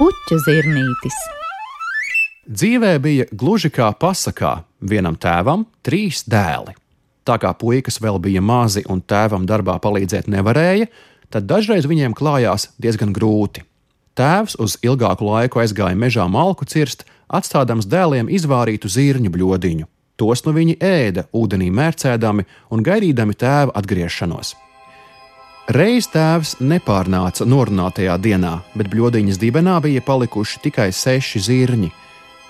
puķa zirnītis. Dzīvē bija gluži kā pasakā, vienam tēvam trīs dēli. Tā kā puikas vēl bija mazi un tēvam darbā palīdzēt nevarēja, tad dažreiz viņiem klājās diezgan grūti. Tēvs uz ilgāku laiku aizgāja mežā malku cirst, atstādams dēliem izvārītu zirņu bļodiņu. Tos nu viņi ēda, ūdenī mērcēdami un gaidīdami tēva atgriešanos. Reiz tēvs nepārnāca norunātajā dienā, bet bļodiņas dibenā bija palikuši tikai seši zirņi.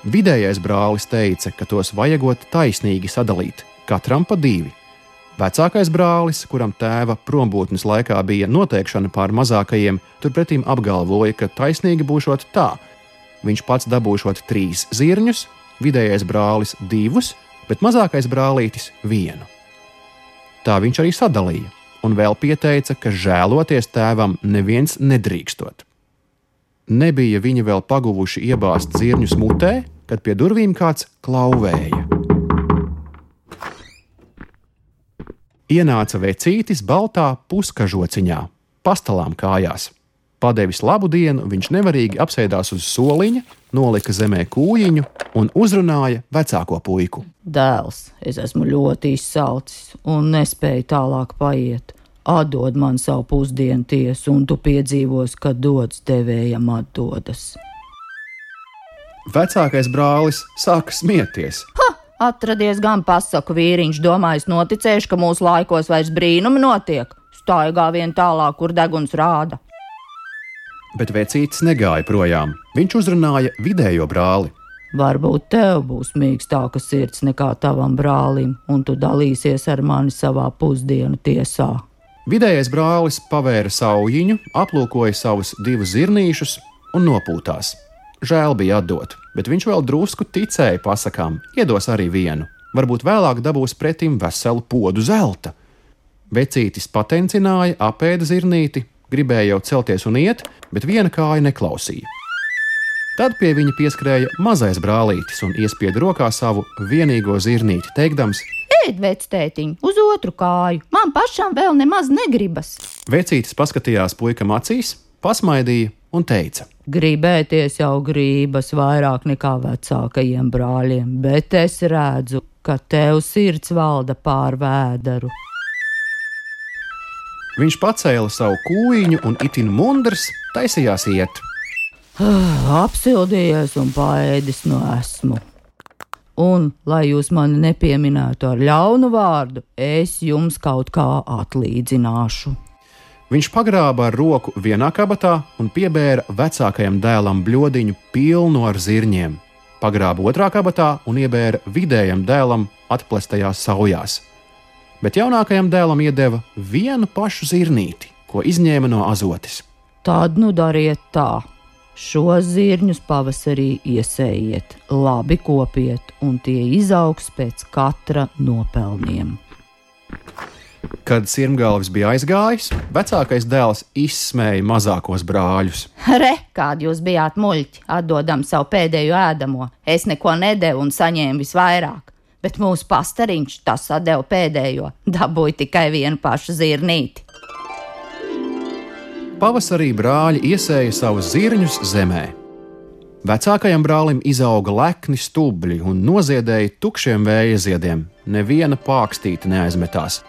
Vidējais brālis teica, ka tos vajagot taisnīgi sadalīt, katram pa divi. Vecākais brālis, kuram tēva prombūtnes laikā bija noteikšana pār mazākajiem, turpretim apgalvoja, ka taisnīgi būšot tā. Viņš pats dabūšot trīs zirņus, vidējais brālis divus, bet mazākais brālītis vienu. Tā viņš arī sadalīja, un vēl pieteica, ka žēloties tēvam neviens nedrīkstot. Nebija viņi vēl paguvuši iebāzt zirņus mutē, kad pie durvīm kāds klauvēja. Ienāca vecītis baltā puskažociņā, pastalām kājās. Padevis labu dienu, viņš nevarīgi apsēdās uz soliņa, nolika zemē kūjiņu un uzrunāja vecāko puiku. Dēls, es esmu ļoti izsalcis un nespēju tālāk paiet. Atdod man savu pusdienu tiesu, un tu piedzīvos, ka dots devējam atdodas. Vecākais brālis sāka smieties. Ha! Atradies gan pasaku vīriņš, domājis, noticējuši, ka mūsu laikos vairs brīnumi notiek. Staigā vien tālāk, kur deguns rāda. Bet vecītis negāja projām. Viņš uzrunāja vidējo brāli. Varbūt tev būs mīkstāka sirds nekā tavam brālim, un tu dalīsies ar mani savā pusdienu tiesā. Vidējais brālis pavēra saujiņu, aplūkoja savus divus zirnīšus un nopūtās. Žēl bija atdot, bet viņš vēl drusku ticēja pasakām, iedos arī vienu. Varbūt vēlāk dabūs pretim veselu podu zelta. Vecītis patencināja, apēda zirnīti, gribēja jau celties un iet, bet viena kāja neklausīja. Tad pie viņa pieskrēja mazais brālītis un iespieda rokā savu vienīgo zirnīti, teikdams: Ēd, vectētiņ, uz otru kāju, man pašam vēl nemaz negribas. Vecītis paskatījās puikam acīs, pasmaidīja un teica: Gribēties jau gribas vairāk nekā vecākajiem brāļiem, bet es redzu, ka tev sirds valda pār vēderu. Viņš pacēla savu kūjiņu un itin mundrs taisījās iet. Apsildījies un paēdis no esmu. Un, lai jūs mani nepieminētu ar ļaunu vārdu, es jums kaut kā atlīdzināšu. Viņš pagrāba ar roku vienā kabatā un piebēra vecākajam dēlam bļodiņu pilnu ar zirņiem. Pagrāba otrā kabatā un iebēra vidējam dēlam atplestajās saujās. Bet jaunākajam dēlam iedeva vienu pašu zirnīti, ko izņēma no azotes. Tad nu dariet tā. Šos zirņus pavasarī iesējiet, labi kopiet, un tie izaugs pēc katra nopelniem. Kad sirmgalvis bija aizgājis, vecākais dēls izsmēja mazākos brāļus. Re, kādi jūs bijāt muļķi, atdodam savu pēdējo ēdamo. Es neko nedevu un saņēmu visvairāk, bet mūsu pastariņš tas atdeva pēdējo, dabūja tikai vienu pašu zirnīti. Pavasarī brāļi iesēja savus zirņus zemē. Vecākajam brālim izauga lekni stubļi un noziedēja tukšiem vēja ziediem. Neviena pākstīte neaizmetās.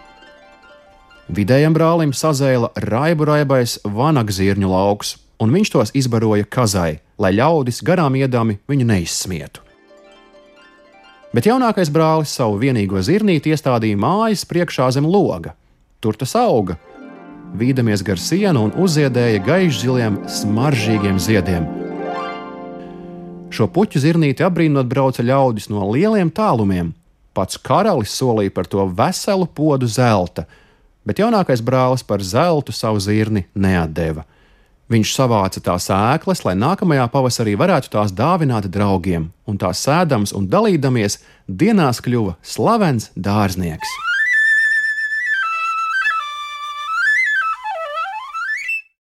Vidējam brālim sazēla raibu raibais vanagzirņu lauks, un viņš tos izbaroja kazai, lai ļaudis garām iedami viņu neizsmietu. Bet jaunākais brālis savu vienīgo zirnīti iestādīja mājas priekšā zem loga. Tur tas auga, vīdamies gar sienu un uzziedēja gaišziliem, smaržīgiem ziediem. Šo puķu zirnīti apbrīnot brauca ļaudis no lieliem tālumiem. Pats karalis solīja par to veselu podu zelta, bet jaunākais brālis par zeltu savu zirni neatdeva. Viņš savāca tās ēklas, lai nākamajā pavasarī varētu tās dāvināt draugiem, un tās sēdams un dalīdamies, dienās kļuva slavens dārznieks.